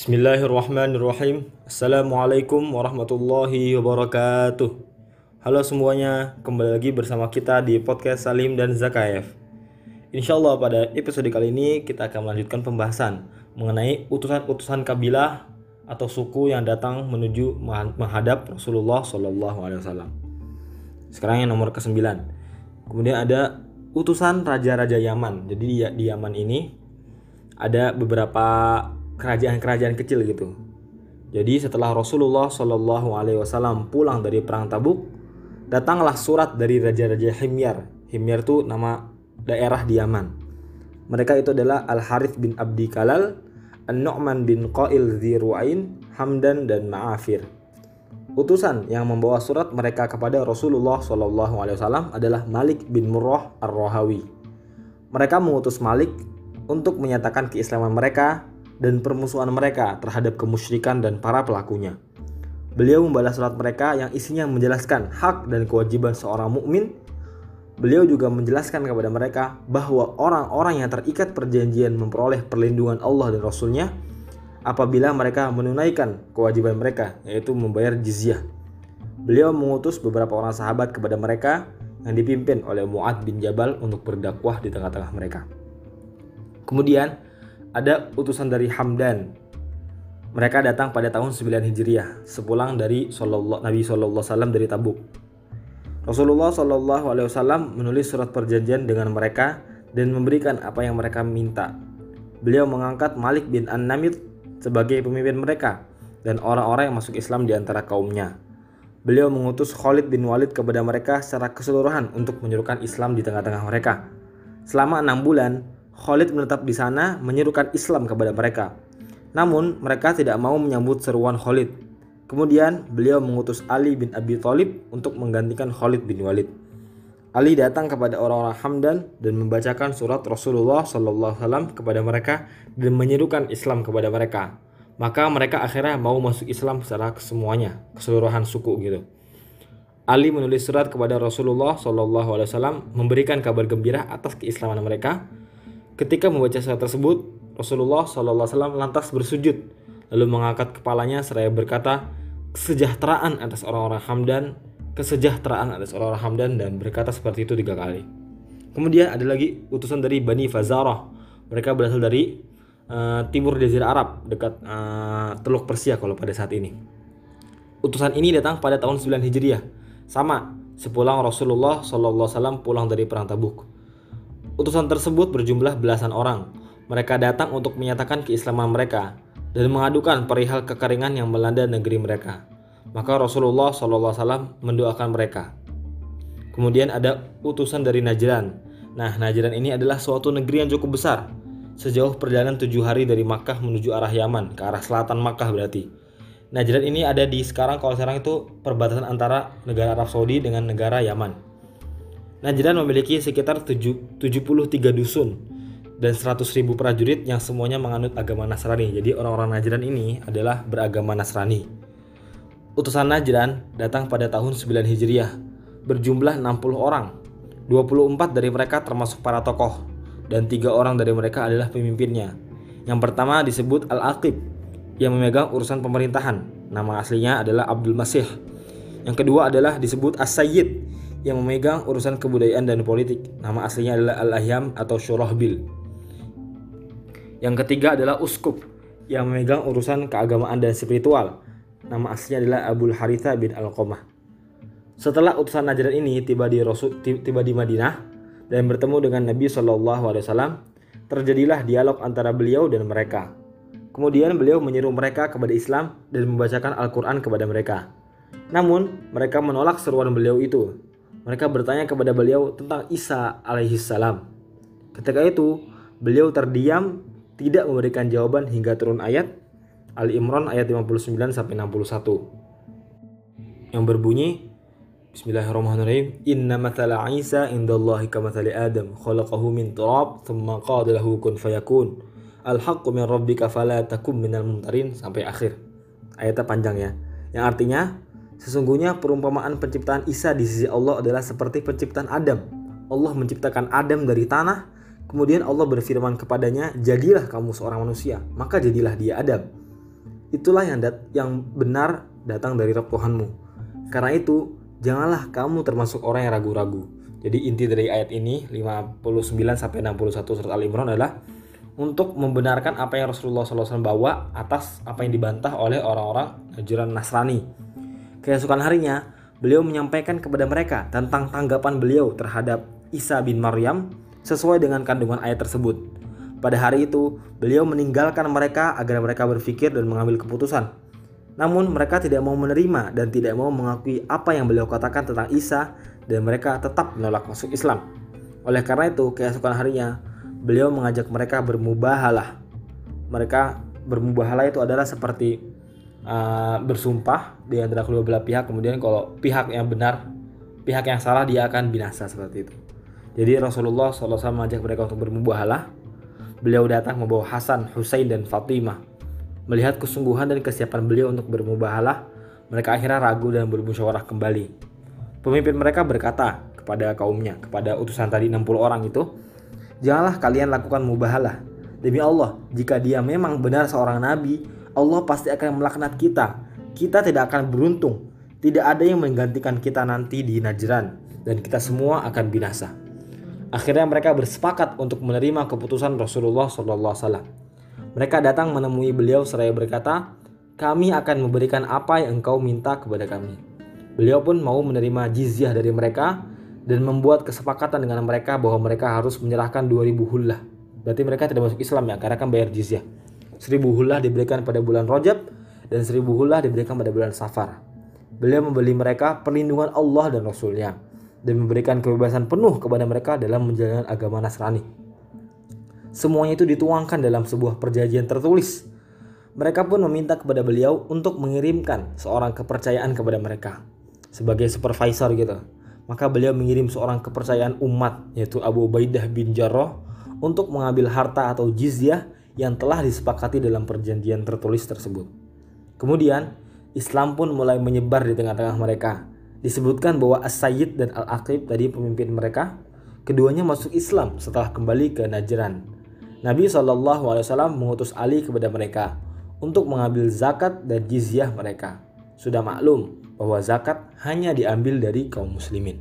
Bismillahirrahmanirrahim. Assalamualaikum warahmatullahi wabarakatuh. Halo semuanya, kembali lagi bersama kita di podcast Salim dan Zakaev. Insya Allah pada episode kali ini kita akan melanjutkan pembahasan Mengenai utusan-utusan kabilah atau suku yang datang menuju menghadap Rasulullah SAW Sekarang yang nomor ke-9 Kemudian ada utusan Raja-Raja Yaman. Jadi di Yaman ini ada beberapa kerajaan-kerajaan kecil gitu. Jadi setelah Rasulullah Shallallahu Alaihi Wasallam pulang dari perang Tabuk, datanglah surat dari raja-raja Himyar. Himyar itu nama daerah di Yaman. Mereka itu adalah Al Harith bin Abdi Kalal, An-Nu'man bin Qail Ziru'ain, Hamdan dan Ma'afir. Utusan yang membawa surat mereka kepada Rasulullah Shallallahu Alaihi Wasallam adalah Malik bin Murrah Ar-Rohawi. Mereka mengutus Malik untuk menyatakan keislaman mereka dan permusuhan mereka terhadap kemusyrikan dan para pelakunya. Beliau membalas surat mereka yang isinya menjelaskan hak dan kewajiban seorang mukmin. Beliau juga menjelaskan kepada mereka bahwa orang-orang yang terikat perjanjian memperoleh perlindungan Allah dan Rasulnya apabila mereka menunaikan kewajiban mereka yaitu membayar jizyah. Beliau mengutus beberapa orang sahabat kepada mereka yang dipimpin oleh Mu'ad bin Jabal untuk berdakwah di tengah-tengah mereka. Kemudian ada utusan dari Hamdan. Mereka datang pada tahun 9 Hijriah, sepulang dari Sallallahu, Nabi Sallallahu Wasallam dari Tabuk. Rasulullah Sallallahu Alaihi Wasallam menulis surat perjanjian dengan mereka dan memberikan apa yang mereka minta. Beliau mengangkat Malik bin An-Namid sebagai pemimpin mereka dan orang-orang yang masuk Islam di antara kaumnya. Beliau mengutus Khalid bin Walid kepada mereka secara keseluruhan untuk menyuruhkan Islam di tengah-tengah mereka. Selama enam bulan, Khalid menetap di sana menyerukan Islam kepada mereka. Namun mereka tidak mau menyambut seruan Khalid. Kemudian beliau mengutus Ali bin Abi Thalib untuk menggantikan Khalid bin Walid. Ali datang kepada orang-orang Hamdan dan membacakan surat Rasulullah SAW kepada mereka dan menyerukan Islam kepada mereka. Maka mereka akhirnya mau masuk Islam secara kesemuanya, keseluruhan suku gitu. Ali menulis surat kepada Rasulullah SAW memberikan kabar gembira atas keislaman mereka Ketika membaca surat tersebut, Rasulullah SAW lantas bersujud, lalu mengangkat kepalanya seraya berkata, kesejahteraan atas orang-orang Hamdan, kesejahteraan atas orang-orang Hamdan dan berkata seperti itu tiga kali. Kemudian ada lagi utusan dari Bani Fazarah. Mereka berasal dari uh, timur Jazirah Arab dekat uh, Teluk Persia kalau pada saat ini. Utusan ini datang pada tahun 9 Hijriah. Sama sepulang Rasulullah SAW pulang dari perang Tabuk. Utusan tersebut berjumlah belasan orang. Mereka datang untuk menyatakan keislaman mereka dan mengadukan perihal kekeringan yang melanda negeri mereka. Maka Rasulullah SAW mendoakan mereka. Kemudian ada utusan dari Najran. Nah, Najran ini adalah suatu negeri yang cukup besar. Sejauh perjalanan tujuh hari dari Makkah menuju arah Yaman, ke arah selatan Makkah berarti. Najran ini ada di sekarang kalau sekarang itu perbatasan antara negara Arab Saudi dengan negara Yaman. Najran memiliki sekitar 73 dusun dan 100 ribu prajurit yang semuanya menganut agama Nasrani. Jadi orang-orang Najran ini adalah beragama Nasrani. Utusan Najran datang pada tahun 9 Hijriah, berjumlah 60 orang. 24 dari mereka termasuk para tokoh, dan tiga orang dari mereka adalah pemimpinnya. Yang pertama disebut Al-Aqib, yang memegang urusan pemerintahan. Nama aslinya adalah Abdul Masih. Yang kedua adalah disebut As-Sayyid, yang memegang urusan kebudayaan dan politik. Nama aslinya adalah Al-Ahyam atau Syurahbil. Yang ketiga adalah Uskup yang memegang urusan keagamaan dan spiritual. Nama aslinya adalah Abdul Haritha bin Al-Qamah. Setelah utusan Najran ini tiba di Rasul, tiba di Madinah dan bertemu dengan Nabi Shallallahu Alaihi Wasallam, terjadilah dialog antara beliau dan mereka. Kemudian beliau menyeru mereka kepada Islam dan membacakan Al-Quran kepada mereka. Namun, mereka menolak seruan beliau itu mereka bertanya kepada beliau tentang Isa alaihissalam. Ketika itu, beliau terdiam tidak memberikan jawaban hingga turun ayat Ali Imran ayat 59 sampai 61 yang berbunyi Bismillahirrahmanirrahim. Inna mathala Isa indallahi kamathali Adam. Khalaqahu min turab thumma qala lahu kun fayakun. Al-haqqu min rabbika fala takum minal mumtarin. Sampai akhir. Ayatnya panjang ya. Yang artinya Sesungguhnya perumpamaan penciptaan Isa di sisi Allah adalah seperti penciptaan Adam. Allah menciptakan Adam dari tanah, kemudian Allah berfirman kepadanya, "Jadilah kamu seorang manusia." Maka jadilah dia Adam. itulah yang dat yang benar datang dari Rabb Tuhanmu. Karena itu, janganlah kamu termasuk orang yang ragu-ragu. Jadi inti dari ayat ini 59 sampai 61 surat Al Imran adalah untuk membenarkan apa yang Rasulullah SAW bawa atas apa yang dibantah oleh orang-orang ajaran Nasrani. Keesokan harinya, beliau menyampaikan kepada mereka tentang tanggapan beliau terhadap Isa bin Maryam sesuai dengan kandungan ayat tersebut. Pada hari itu, beliau meninggalkan mereka agar mereka berpikir dan mengambil keputusan. Namun mereka tidak mau menerima dan tidak mau mengakui apa yang beliau katakan tentang Isa dan mereka tetap menolak masuk Islam. Oleh karena itu, keesokan harinya beliau mengajak mereka bermubahalah. Mereka bermubahalah itu adalah seperti uh, bersumpah di antara kedua belah pihak. Kemudian kalau pihak yang benar, pihak yang salah dia akan binasa seperti itu. Jadi Rasulullah SAW mengajak mereka untuk bermubahalah Beliau datang membawa Hasan, Husain, dan Fatimah. Melihat kesungguhan dan kesiapan beliau untuk bermubahalah, mereka akhirnya ragu dan bermusyawarah kembali. Pemimpin mereka berkata kepada kaumnya, kepada utusan tadi 60 orang itu, Janganlah kalian lakukan mubahalah. Demi Allah, jika dia memang benar seorang nabi, Allah pasti akan melaknat kita. Kita tidak akan beruntung. Tidak ada yang menggantikan kita nanti di Najran dan kita semua akan binasa. Akhirnya mereka bersepakat untuk menerima keputusan Rasulullah SAW. Mereka datang menemui beliau seraya berkata, kami akan memberikan apa yang engkau minta kepada kami. Beliau pun mau menerima jizyah dari mereka dan membuat kesepakatan dengan mereka bahwa mereka harus menyerahkan 2000 hullah. Berarti mereka tidak masuk Islam ya, karena kan bayar jizyah. 1000 hullah diberikan pada bulan Rajab dan 1000 hullah diberikan pada bulan Safar. Beliau membeli mereka perlindungan Allah dan Rasulnya dan memberikan kebebasan penuh kepada mereka dalam menjalankan agama Nasrani. Semuanya itu dituangkan dalam sebuah perjanjian tertulis. Mereka pun meminta kepada beliau untuk mengirimkan seorang kepercayaan kepada mereka sebagai supervisor gitu. Maka beliau mengirim seorang kepercayaan umat yaitu Abu Ubaidah bin Jarrah untuk mengambil harta atau jizyah yang telah disepakati dalam perjanjian tertulis tersebut. Kemudian Islam pun mulai menyebar di tengah-tengah mereka disebutkan bahwa As-Sayyid dan Al-Aqib tadi pemimpin mereka keduanya masuk Islam setelah kembali ke Najran. Nabi SAW mengutus Ali kepada mereka untuk mengambil zakat dan jizyah mereka. Sudah maklum bahwa zakat hanya diambil dari kaum muslimin.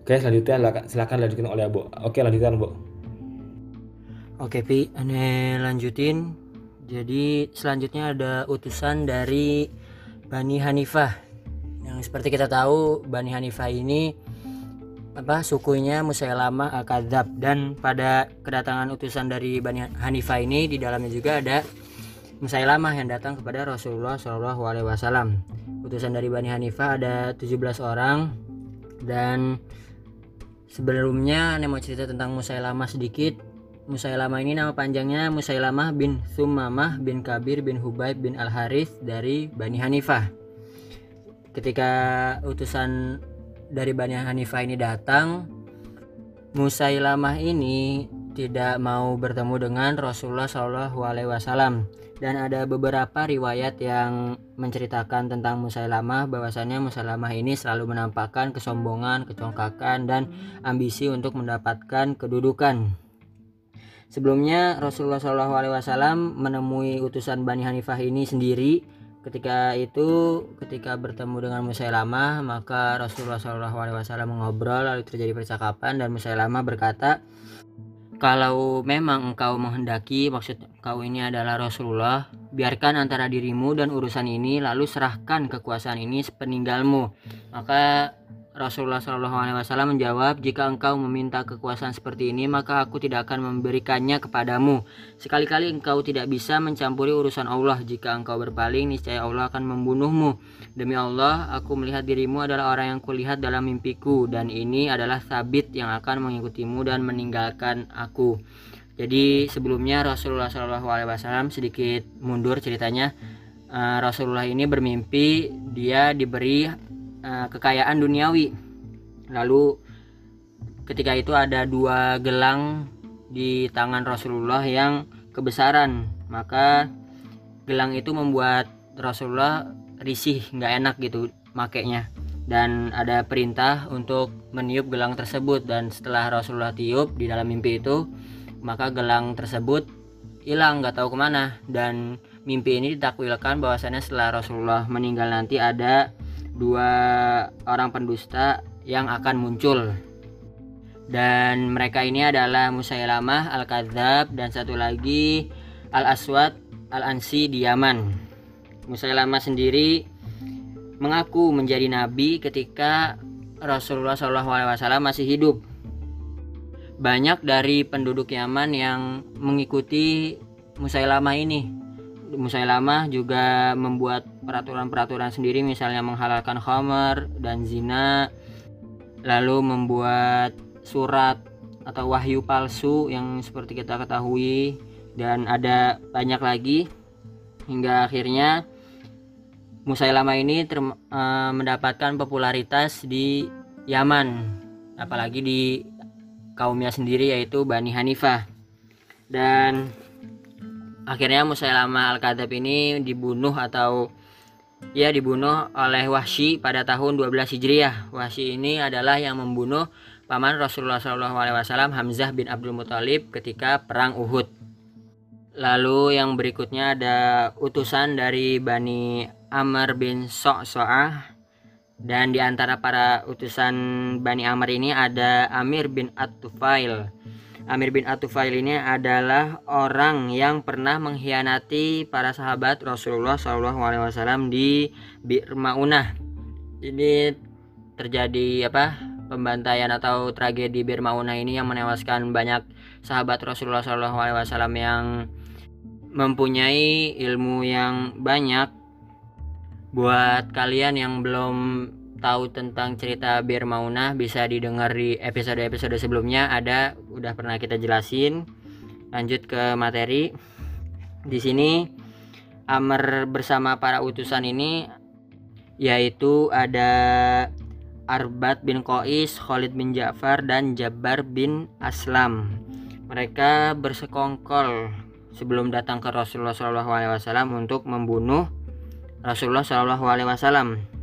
Oke, selanjutnya silakan lanjutkan oleh Abu. Oke, lanjutkan, Bu. Oke, Pi, ane lanjutin. Jadi selanjutnya ada utusan dari Bani Hanifah seperti kita tahu Bani Hanifah ini apa sukunya Musailamah Al-Kadzab dan pada kedatangan utusan dari Bani Hanifah ini di dalamnya juga ada Musailamah yang datang kepada Rasulullah Shallallahu alaihi wasallam. Utusan dari Bani Hanifah ada 17 orang dan sebelumnya saya mau cerita tentang Musailamah sedikit. Musailamah ini nama panjangnya Musailamah bin Sumamah bin Kabir bin Hubaib bin Al-Harith dari Bani Hanifah ketika utusan dari Bani Hanifah ini datang Musailamah ini tidak mau bertemu dengan Rasulullah Shallallahu Alaihi Wasallam dan ada beberapa riwayat yang menceritakan tentang Musailamah bahwasanya Musailamah ini selalu menampakkan kesombongan, kecongkakan dan ambisi untuk mendapatkan kedudukan. Sebelumnya Rasulullah Shallallahu Alaihi Wasallam menemui utusan Bani Hanifah ini sendiri Ketika itu, ketika bertemu dengan Musailamah, maka Rasulullah SAW mengobrol lalu terjadi percakapan dan Musailamah berkata, kalau memang engkau menghendaki, maksud engkau ini adalah Rasulullah, biarkan antara dirimu dan urusan ini, lalu serahkan kekuasaan ini sepeninggalmu. Maka Rasulullah SAW menjawab, jika engkau meminta kekuasaan seperti ini, maka aku tidak akan memberikannya kepadamu. Sekali-kali engkau tidak bisa mencampuri urusan Allah. Jika engkau berpaling, niscaya Allah akan membunuhmu. Demi Allah, aku melihat dirimu adalah orang yang kulihat dalam mimpiku, dan ini adalah sabit yang akan mengikutimu dan meninggalkan aku. Jadi sebelumnya Rasulullah SAW sedikit mundur ceritanya. Eh, Rasulullah ini bermimpi dia diberi uh, kekayaan duniawi. Lalu ketika itu ada dua gelang di tangan Rasulullah yang kebesaran, maka gelang itu membuat Rasulullah risih, nggak enak gitu makainya. Dan ada perintah untuk meniup gelang tersebut dan setelah Rasulullah tiup di dalam mimpi itu, maka gelang tersebut hilang nggak tahu ke mana dan mimpi ini ditakwilkan bahwasannya setelah Rasulullah meninggal nanti ada dua orang pendusta yang akan muncul dan mereka ini adalah Musailamah Al-Kadzab dan satu lagi Al-Aswad Al-Ansi di Yaman. Musailamah sendiri mengaku menjadi nabi ketika Rasulullah SAW masih hidup. Banyak dari penduduk Yaman yang mengikuti Musailamah ini. Musailamah juga membuat peraturan-peraturan sendiri misalnya menghalalkan khamar dan zina lalu membuat surat atau wahyu palsu yang seperti kita ketahui dan ada banyak lagi. Hingga akhirnya Musailamah ini ter, e, mendapatkan popularitas di Yaman apalagi di kaumnya sendiri yaitu Bani Hanifah. Dan akhirnya Musailamah Al-Kadzab ini dibunuh atau ia dibunuh oleh Wahsy pada tahun 12 Hijriah. Wahsy ini adalah yang membunuh paman Rasulullah SAW Hamzah bin Abdul Muthalib ketika perang Uhud. Lalu yang berikutnya ada utusan dari Bani Amr bin So'so'ah dan di antara para utusan Bani Amr ini ada Amir bin At-Tufail. Amir bin At-Tufail ini adalah orang yang pernah mengkhianati para sahabat Rasulullah SAW di Bir Maunah. Ini terjadi apa? pembantaian atau tragedi Birmauna ini yang menewaskan banyak sahabat Rasulullah SAW yang mempunyai ilmu yang banyak. Buat kalian yang belum tahu tentang cerita Birmauna bisa didengar di episode-episode sebelumnya ada udah pernah kita jelasin. Lanjut ke materi. Di sini Amr bersama para utusan ini yaitu ada Arbat bin Qais, Khalid bin Ja'far dan Jabbar bin Aslam. Mereka bersekongkol sebelum datang ke Rasulullah SAW untuk membunuh Rasulullah SAW.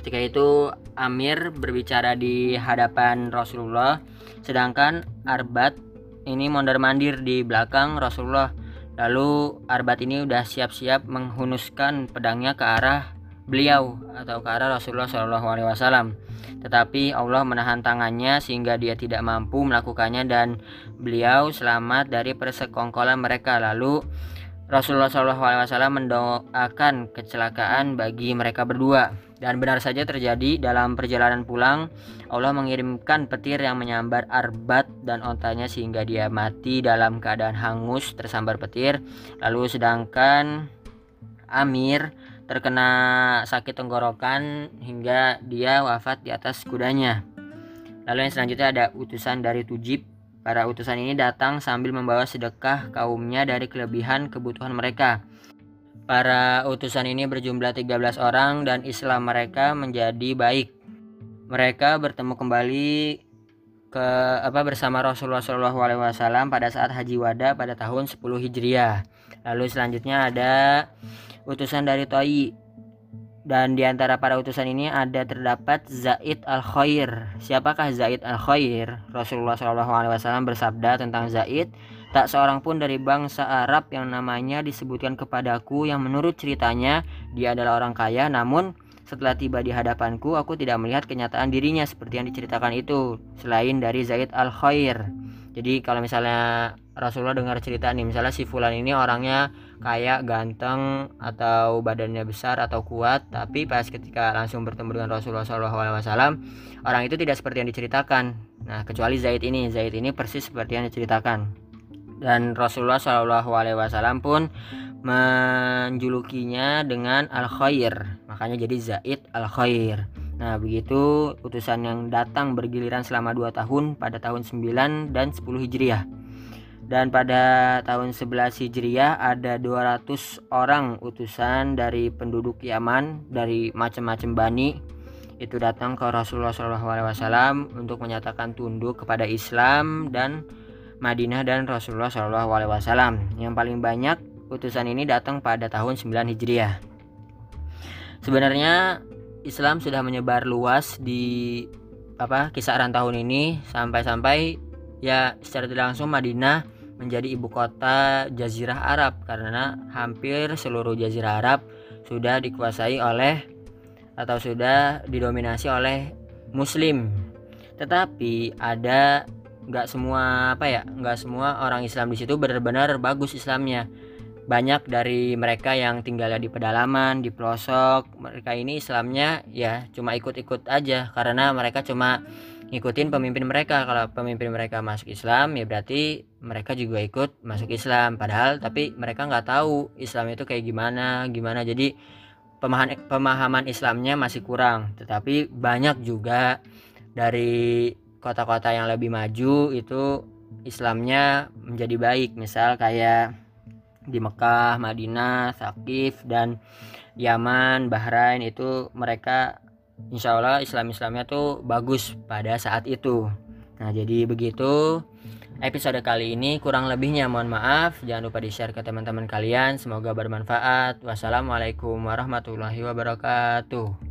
Ketika itu Amir berbicara di hadapan Rasulullah, sedangkan Arbat ini mondar mandir di belakang Rasulullah. Lalu Arbat ini udah siap-siap menghunuskan pedangnya ke arah beliau atau ke arah Rasulullah SAW tetapi Allah menahan tangannya sehingga dia tidak mampu melakukannya dan beliau selamat dari persekongkolan mereka. Lalu Rasulullah SAW mendoakan kecelakaan bagi mereka berdua dan benar saja terjadi dalam perjalanan pulang Allah mengirimkan petir yang menyambar Arbat dan ontanya sehingga dia mati dalam keadaan hangus tersambar petir lalu sedangkan Amir terkena sakit tenggorokan hingga dia wafat di atas kudanya. Lalu yang selanjutnya ada utusan dari Tujib. Para utusan ini datang sambil membawa sedekah kaumnya dari kelebihan kebutuhan mereka. Para utusan ini berjumlah 13 orang dan Islam mereka menjadi baik. Mereka bertemu kembali ke apa bersama Rasulullah SAW pada saat Haji Wada pada tahun 10 Hijriah. Lalu selanjutnya ada utusan dari Toi dan di antara para utusan ini ada terdapat Zaid al Khair. Siapakah Zaid al Khair? Rasulullah SAW bersabda tentang Zaid, tak seorang pun dari bangsa Arab yang namanya disebutkan kepadaku yang menurut ceritanya dia adalah orang kaya, namun setelah tiba di hadapanku aku tidak melihat kenyataan dirinya seperti yang diceritakan itu selain dari Zaid al Khair. Jadi kalau misalnya Rasulullah dengar cerita nih, misalnya si Fulan ini orangnya kaya, ganteng atau badannya besar atau kuat, tapi pas ketika langsung bertemu dengan Rasulullah SAW, orang itu tidak seperti yang diceritakan. Nah, kecuali Zaid ini, Zaid ini persis seperti yang diceritakan. Dan Rasulullah SAW pun menjulukinya dengan Al Khair, makanya jadi Zaid Al Khair. Nah, begitu utusan yang datang bergiliran selama 2 tahun pada tahun 9 dan 10 Hijriah. Dan pada tahun 11 Hijriah ada 200 orang utusan dari penduduk Yaman dari macam-macam bani. Itu datang ke Rasulullah SAW untuk menyatakan tunduk kepada Islam dan Madinah dan Rasulullah SAW. Yang paling banyak utusan ini datang pada tahun 9 Hijriah. Sebenarnya Islam sudah menyebar luas di apa kisaran tahun ini sampai-sampai ya secara tidak langsung Madinah menjadi ibu kota Jazirah Arab karena hampir seluruh Jazirah Arab sudah dikuasai oleh atau sudah didominasi oleh Muslim. Tetapi ada nggak semua apa ya nggak semua orang Islam di situ benar-benar bagus Islamnya. Banyak dari mereka yang tinggalnya di pedalaman di pelosok mereka ini Islamnya ya cuma ikut-ikut aja karena mereka cuma ngikutin pemimpin mereka. Kalau pemimpin mereka masuk Islam ya berarti mereka juga ikut masuk Islam. Padahal tapi mereka nggak tahu Islam itu kayak gimana gimana. Jadi pemahaman pemahaman Islamnya masih kurang. Tetapi banyak juga dari kota-kota yang lebih maju itu Islamnya menjadi baik. Misal kayak di Mekah, Madinah, Sakif dan Yaman, Bahrain itu mereka insya Allah Islam-Islamnya tuh bagus pada saat itu. Nah jadi begitu episode kali ini. Kurang lebihnya mohon maaf. Jangan lupa di share ke teman-teman kalian. Semoga bermanfaat. Wassalamualaikum warahmatullahi wabarakatuh